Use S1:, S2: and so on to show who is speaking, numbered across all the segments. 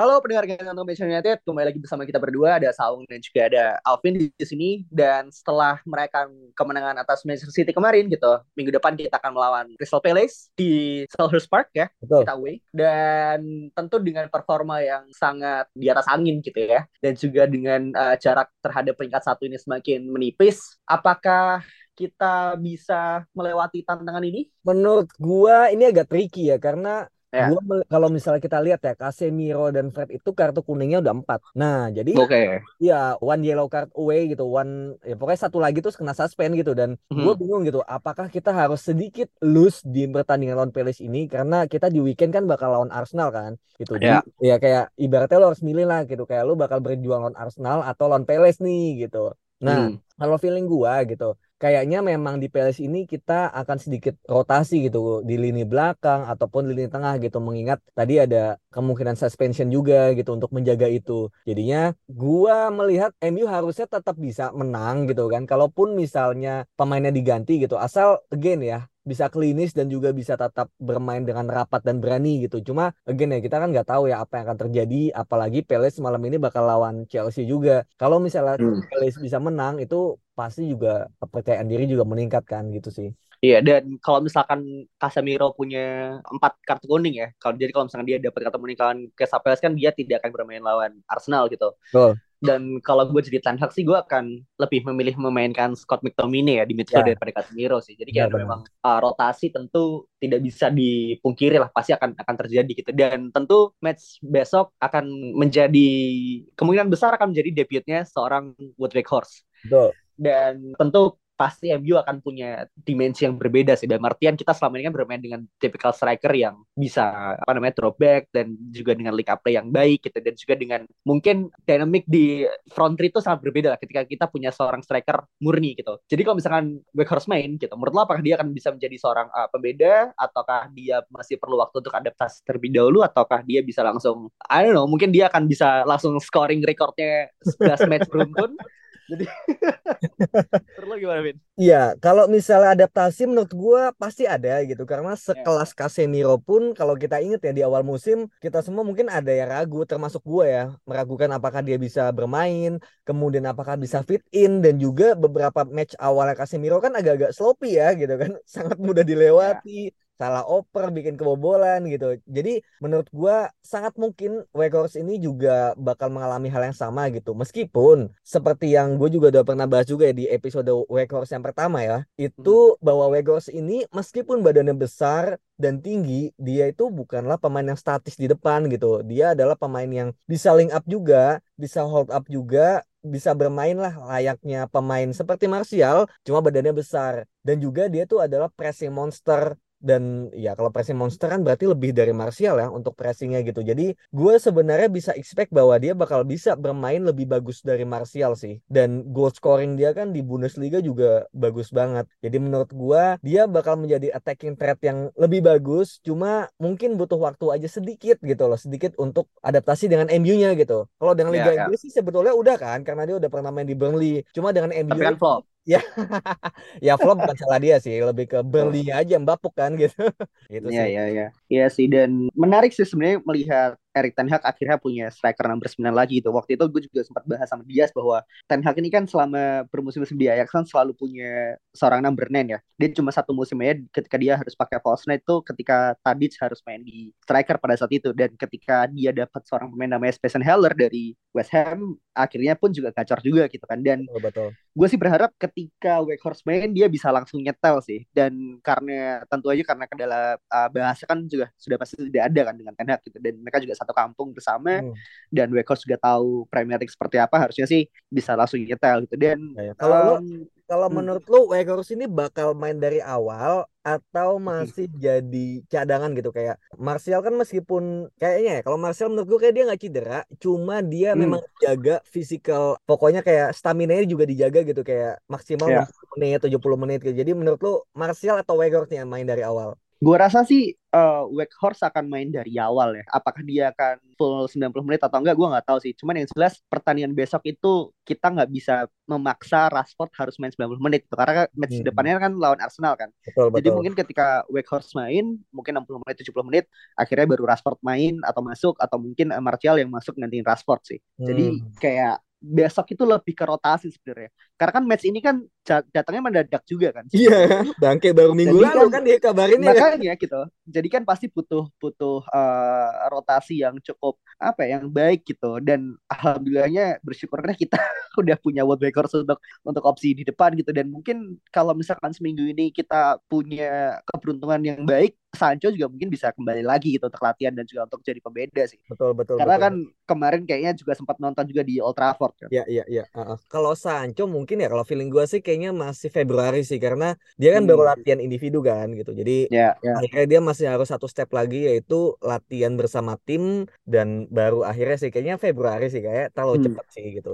S1: Halo pendengar Ganteng Manchester United, kembali lagi bersama kita berdua. Ada Saung dan juga ada Alvin di sini. Dan setelah merayakan kemenangan atas Manchester City kemarin gitu, minggu depan kita akan melawan Crystal Palace di Selhurst Park ya,
S2: Betul.
S1: kita away. Dan tentu dengan performa yang sangat di atas angin gitu ya. Dan juga dengan uh, jarak terhadap peringkat satu ini semakin menipis, apakah kita bisa melewati tantangan ini?
S2: Menurut gua ini agak tricky ya karena
S1: Ya.
S2: gua mel- kalau misalnya kita lihat ya Casemiro dan Fred itu kartu kuningnya udah empat. Nah jadi
S1: Oke.
S2: ya one yellow card away gitu, one ya pokoknya satu lagi terus kena suspend gitu dan gua
S1: Mhm.
S2: bingung gitu apakah kita harus sedikit loose di pertandingan lawan Palace ini karena kita di weekend kan bakal lawan Arsenal kan gitu. Jadi ya kayak ibaratnya lo harus milih lah gitu kayak lo bakal berjuang lawan Arsenal atau lawan Palace nih gitu. Nah
S1: Hmm.
S2: kalau feeling gua gitu kayaknya memang di Palace ini kita akan sedikit rotasi gitu di lini belakang ataupun lini tengah gitu mengingat tadi ada kemungkinan suspension juga gitu untuk menjaga itu. Jadinya gua melihat MU harusnya tetap bisa menang gitu kan. Kalaupun misalnya pemainnya diganti gitu asal again ya bisa klinis dan juga bisa tetap bermain dengan rapat dan berani gitu. Cuma again ya kita kan nggak tahu ya apa yang akan terjadi apalagi Palace malam ini bakal lawan Chelsea juga. Kalau misalnya
S1: Hmm.
S2: Palace bisa menang itu pasti juga kepercayaan diri juga meningkat kan gitu sih.
S1: Iya, dan kalau misalkan Casemiro punya empat kartu kuning ya, kalau jadi kalau misalkan dia dapat kartu kuning lawan Crystal Palace kan dia tidak akan bermain lawan Arsenal gitu.
S2: Betul.
S1: Dan kalau gue jadi Ten Hag sih gue akan lebih memilih memainkan Scott McTominay ya di midfield
S2: Ya.
S1: daripada Casemiro sih. Jadi kayak
S2: Benar,
S1: memang uh, rotasi tentu tidak bisa dipungkiri lah, pasti akan akan terjadi gitu. Dan tentu match besok akan menjadi kemungkinan besar akan menjadi debutnya seorang Wood Weghorst
S2: Betul.
S1: dan tentu pasti MU akan punya dimensi yang berbeda sih. Dalam artian kita selama ini kan bermain dengan typical striker yang bisa apa namanya drop back dan juga dengan link up play yang baik gitu. Dan juga dengan mungkin dynamic di front three itu sangat berbeda lah ketika kita punya seorang striker murni gitu. Jadi kalau misalkan Weghorst main gitu menurut lo apakah dia akan bisa menjadi seorang uh, pembeda? Ataukah dia masih perlu waktu untuk adaptasi terlebih dahulu? Ataukah dia bisa langsung I don't know mungkin dia akan bisa langsung scoring recordnya 11 match beruntun jadi perlu gimana Vin?
S2: Iya, kalau misalnya adaptasi menurut gua pasti ada gitu. Karena sekelas Casemiro pun kalau kita ingat ya di awal musim kita semua mungkin ada yang ragu termasuk gua ya. Meragukan apakah dia bisa bermain kemudian apakah bisa fit in dan juga beberapa match awalnya Casemiro kan agak-agak sloppy ya gitu kan. Sangat mudah dilewati salah oper bikin kebobolan gitu. Jadi menurut gua sangat mungkin Weghorst ini juga bakal mengalami hal yang sama gitu. Meskipun seperti yang gue juga udah pernah bahas juga ya di episode Weghorst yang pertama ya itu bahwa Weghorst ini meskipun badannya besar dan tinggi dia itu bukanlah pemain yang statis di depan gitu. Dia adalah pemain yang bisa link up juga bisa hold up juga bisa bermain lah layaknya pemain seperti Martial cuma badannya besar. Dan juga dia tuh adalah pressing monster dan ya kalau pressing monster kan berarti lebih dari Martial ya untuk pressingnya gitu. Jadi gue sebenarnya bisa expect bahwa dia bakal bisa bermain lebih bagus dari Martial sih. Dan goal scoring dia kan di Bundesliga juga bagus banget. Jadi menurut gue dia bakal menjadi attacking threat yang lebih bagus. Cuma mungkin butuh waktu aja sedikit gitu loh. Sedikit untuk adaptasi dengan MU-nya gitu. Kalau dengan Liga
S1: Ya, ya.
S2: Inggris sih sebetulnya udah kan karena dia udah pernah main di Burnley. Cuma dengan MU
S1: tapi kan flop
S2: ya ya flop bukan salah dia sih lebih ke Burnley aja yang bapuk kan gitu. Gitu
S1: Iya,
S2: sih.
S1: iya, iya. Iya sih, dan menarik sih sebenarnya melihat Erik Ten Hag akhirnya punya striker nomor 9 lagi gitu. Waktu itu gue juga sempat bahas sama Dias bahwa Ten Hag ini kan selama bermusim-musim di Ajax kan selalu punya seorang number 9 ya. Dia cuma satu musim aja ketika dia harus pakai false nine itu ketika Tadic harus main di striker pada saat itu. Dan ketika dia dapat seorang pemain namanya Spacen Heller dari West Ham, akhirnya pun juga gacor juga gitu kan. Dan
S2: betul betul
S1: gue sih berharap ketika Weghorst main dia bisa langsung nyetel sih dan karena tentu aja karena kendala uh, bahasa kan juga sudah pasti tidak ada kan dengan Ten Hag gitu dan mereka juga satu kampung bersama
S2: Hmm.
S1: dan Weghorst juga tahu Premier League seperti apa harusnya sih bisa langsung nyetel gitu dan
S2: Ya, ya. Kalau lu
S1: um,
S2: kalau
S1: Hmm.
S2: menurut lu Weghorst ini bakal main dari awal atau masih jadi cadangan gitu kayak Martial kan meskipun kayaknya ya kalau Martial menurut gue kayak dia nggak cedera cuma dia
S1: Hmm.
S2: memang jaga physical pokoknya kayak stamina nya juga dijaga gitu kayak maksimal. 60 menit 70 menit gitu jadi menurut lu Martial atau Weghorst nih yang main dari awal
S1: Gue rasa sih eh Weghorst akan main dari awal ya. Apakah dia akan full 90 menit atau enggak gue nggak tahu sih. Cuman yang jelas pertandingan besok itu kita nggak bisa memaksa Rashford harus main 90 menit gitu. Karena match
S2: Hmm.
S1: depannya kan lawan Arsenal kan.
S2: betul
S1: Jadi
S2: betul
S1: mungkin ketika Weghorst main, mungkin 60 menit 70 menit, akhirnya baru Rashford main atau masuk atau mungkin eh, Martial yang masuk gantiin Rashford sih. Jadi
S2: Hmm.
S1: kayak besok itu lebih ke rotasi sebenarnya. Karena kan match ini kan datangnya mendadak juga kan.
S2: Iya, bangke baru minggu
S1: Jadi
S2: lalu
S1: kan-
S2: kan dia kabarin ya. kan?
S1: Makanya gitu. Jadi kan pasti butuh butuh eh, rotasi yang cukup apa ya, yang baik gitu. Dan alhamdulillahnya bersyukurnya kita udah punya Wout Weghorst untuk untuk opsi di depan gitu. Dan mungkin kalau misalkan seminggu ini kita punya keberuntungan yang baik, Sancho juga mungkin bisa kembali lagi gitu untuk latihan dan juga untuk jadi pembeda sih.
S2: Betul betul
S1: Karena
S2: betul.
S1: kan kemarin kayaknya juga sempat nonton juga di Old Trafford kan.
S2: Ya, ya, ya. Heeh. Kalau Sancho mungkin ya kalau feeling gue sih kayaknya masih Februari sih karena dia kan
S1: Hmm.
S2: baru latihan individu kan gitu. Jadi
S1: Ya, ya.
S2: akhirnya dia masih harus satu step lagi yaitu latihan bersama tim dan baru akhirnya sih kayaknya Februari sih kayak terlalu
S1: Hmm.
S2: cepat sih gitu.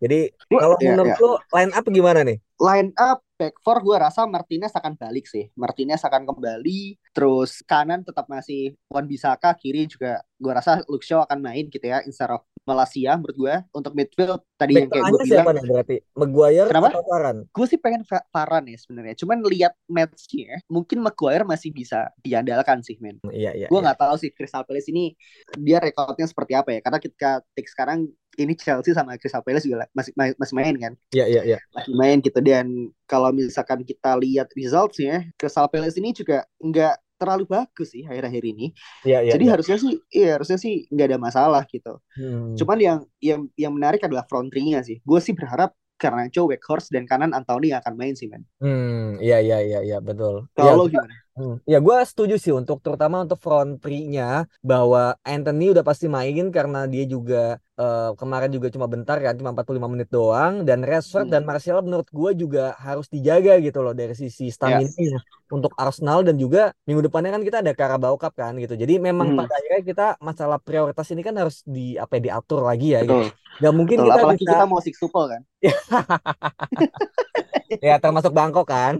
S2: Jadi kalau
S1: ya,
S2: menurut
S1: ya.
S2: lo line up gimana nih?
S1: line up back four gue rasa Martinez akan balik sih. Martinez akan kembali, terus kanan tetap masih Wan Bisaka, kiri juga gue rasa Luke Shaw akan main gitu ya, instead of Malaysia menurut gue. Untuk midfield tadi
S2: Back
S1: yang kayak gue bilang,
S2: nih berarti? Maguire
S1: Kenapa?
S2: atau
S1: gue sih pengen Varane ya sebenarnya. Cuman lihat matchnya, mungkin Maguire masih bisa diandalkan sih men.
S2: Iya, iya,
S1: Gue
S2: iya.
S1: nggak tahu sih Crystal Palace ini dia rekodnya seperti apa ya. Karena ketika take sekarang ini Chelsea sama Crystal Palace juga masih masih main kan.
S2: Iya, iya, iya.
S1: lagi main gitu dan kalau misalkan kita lihat resultsnya Crystal Palace ini juga nggak terlalu bagus sih akhir-akhir ini
S2: Iya, iya.
S1: jadi
S2: iya.
S1: harusnya sih iya harusnya sih nggak ada masalah gitu
S2: Hmm.
S1: cuman yang yang yang menarik adalah front three-nya sih gue sih berharap karena Joe Weghorst dan kanan Anthony akan main sih men
S2: Hmm, iya, iya, iya, iya, betul.
S1: kalau
S2: Ya,
S1: gimana
S2: Hmm. Ya gue setuju sih untuk terutama untuk front three-nya bahwa Anthony udah pasti main karena dia juga eh, kemarin juga cuma bentar kan cuma 45 menit doang dan Rashford
S1: Hmm.
S2: dan Martial menurut gue juga harus dijaga gitu loh dari sisi stamina untuk Arsenal dan juga minggu depannya kan kita ada Carabao Cup kan gitu. Jadi memang
S1: Hmm.
S2: pada akhirnya kita masalah prioritas ini kan harus di apa ya, diatur lagi ya gitu.
S1: betul
S2: Gak mungkin
S1: betul
S2: kita
S1: apalagi
S2: bisa
S1: kita mau six tuple kan
S2: ya termasuk Bangkok kan.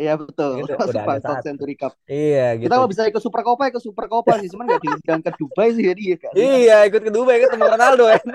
S1: Iya betul
S2: Itu
S1: masuk
S2: udah ada satu.
S1: Century Cup
S2: iya gitu.
S1: kita kalau bisa ikut Super Copa ikut Super Copa sih cuman nggak diundang ke Dubai sih jadi ya kan
S2: Iya, ikut ke Dubai ketemu Ronaldo kan.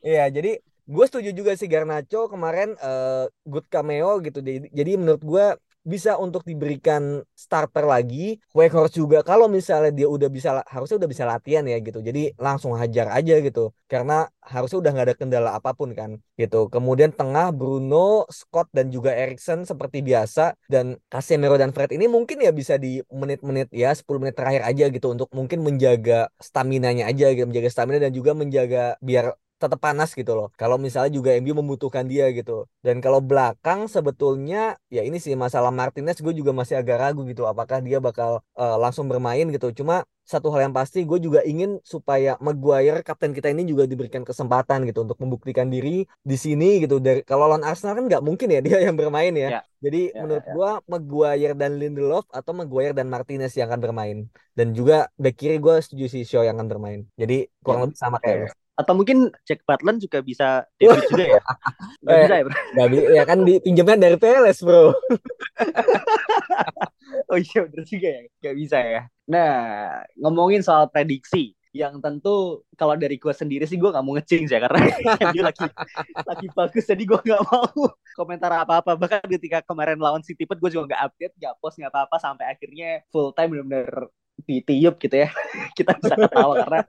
S2: Iya, jadi gue setuju juga sih Garnacho kemarin eh, good cameo gitu. Jadi, jadi menurut gue bisa untuk diberikan starter lagi. Weghorst juga kalau misalnya dia udah bisa harusnya udah bisa latihan ya gitu. Jadi langsung hajar aja gitu. Karena harusnya udah nggak ada kendala apa pun kan gitu. Kemudian tengah Bruno, Scott dan juga Erikson seperti biasa dan Casemiro dan Fred ini mungkin ya bisa di menit-menit ya 10 menit terakhir aja gitu untuk mungkin menjaga stamina-nya aja gitu, menjaga stamina dan juga menjaga biar tetap panas gitu loh. Kalau misalnya juga MU membutuhkan dia gitu. Dan kalau belakang sebetulnya ya ini sih masalah Martinez gue juga masih agak ragu gitu apakah dia bakal eh, langsung bermain gitu. Cuma satu hal yang pasti gue juga ingin supaya Maguire kapten kita ini juga diberikan kesempatan gitu untuk membuktikan diri di sini gitu dari kalau lawan Arsenal kan nggak mungkin ya dia yang bermain ya.
S1: Ya.
S2: Jadi
S1: Ya,
S2: menurut
S1: ya, ya.
S2: gua Maguire dan Lindelof atau Maguire dan Martinez yang akan bermain dan juga back kiri gue setuju si Shaw yang akan bermain. Jadi kurang
S1: Ya.
S2: lebih sama
S1: Ya,
S2: kayak
S1: ya. Atau mungkin Jack Butland juga bisa debut juga ya nggak bisa ya bro
S2: Nggak bi- ya kan dipinjamkan dari PLS bro.
S1: Oh iya bener juga ya, gak bisa ya. Nah, ngomongin soal prediksi, yang tentu kalau dari gue sendiri sih gue gak mau ngecing sih ya, karena dia lagi lagi bagus, jadi gue gak mau komentar apa-apa. Bahkan ketika kemarin lawan City Pet, gue juga gak update, gak post, gak apa-apa, sampai akhirnya full time bener-bener ditiup gitu ya. Kita bisa ketawa karena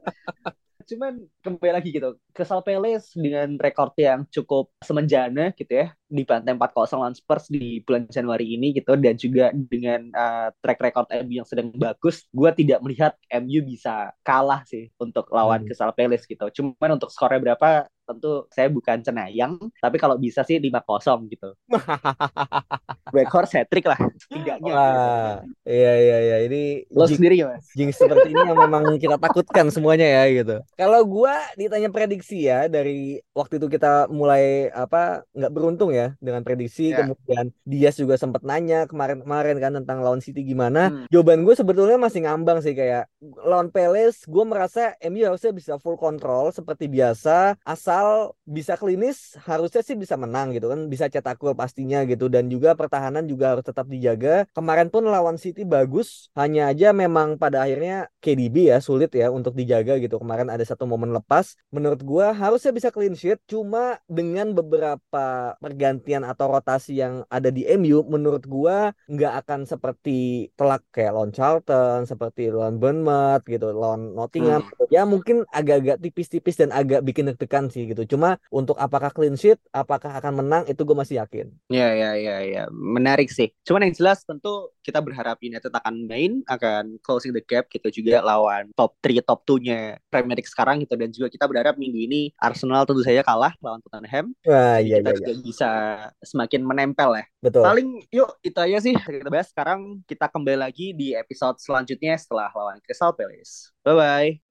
S1: cuman kembali lagi gitu Crystal Palace dengan rekor yang cukup semenjana gitu ya di bantai 4-0 lawan Spurs di bulan Januari ini gitu dan juga dengan uh, track record MU yang sedang bagus gue tidak melihat MU bisa kalah sih untuk lawan
S2: Hmm.
S1: Crystal Palace gitu cuman untuk skornya berapa tentu saya bukan cenayang, tapi kalau bisa sih 5-0 gitu. Weghorst hat-trick lah setidaknya.
S2: Wah, iya iya iya ini
S1: Lo
S2: jinx,
S1: sendiri ya, Mas?
S2: jinx seperti ini yang memang kita takutkan semuanya ya gitu. Kalau gua ditanya prediksi ya dari waktu itu kita mulai apa nggak beruntung ya dengan prediksi,
S1: Ya.
S2: kemudian Dias juga sempat nanya kemarin-kemarin kan tentang lawan City gimana.
S1: Hmm.
S2: Jawaban gue sebetulnya masih ngambang sih kayak lawan Palace, gue merasa MU harusnya bisa full control seperti biasa, asal bisa klinis harusnya sih bisa menang gitu kan, bisa cetak gol pastinya gitu. Dan juga pertahanan juga harus tetap dijaga. Kemarin pun lawan City bagus, hanya aja memang pada akhirnya KDB ya sulit ya untuk dijaga gitu. Kemarin ada satu momen lepas, menurut gue harusnya bisa clean sheet, cuma dengan beberapa pergantian atau rotasi yang ada di MU, menurut gue nggak akan seperti telak kayak lawan Charlton, seperti lawan Bournemouth gitu, lawan Nottingham. Ya mungkin agak-agak tipis-tipis dan agak bikin deg-degan sih gitu. Cuma untuk apakah clean sheet, apakah akan menang itu gue masih yakin.
S1: Ya, ya, ya, ya. Menarik sih. Cuman yang jelas tentu kita berharap United akan main, akan closing the gap gitu juga lawan top 3, top 2-nya Premier League sekarang gitu. Dan juga kita berharap minggu ini Arsenal tentu saja kalah lawan Tottenham.
S2: Wah iya
S1: kita
S2: iya iya.
S1: juga bisa semakin menempel ya.
S2: Betul.
S1: Paling yuk itu aja sih kita bahas. Sekarang kita kembali lagi di episode selanjutnya setelah lawan Crystal Palace. Bye-bye.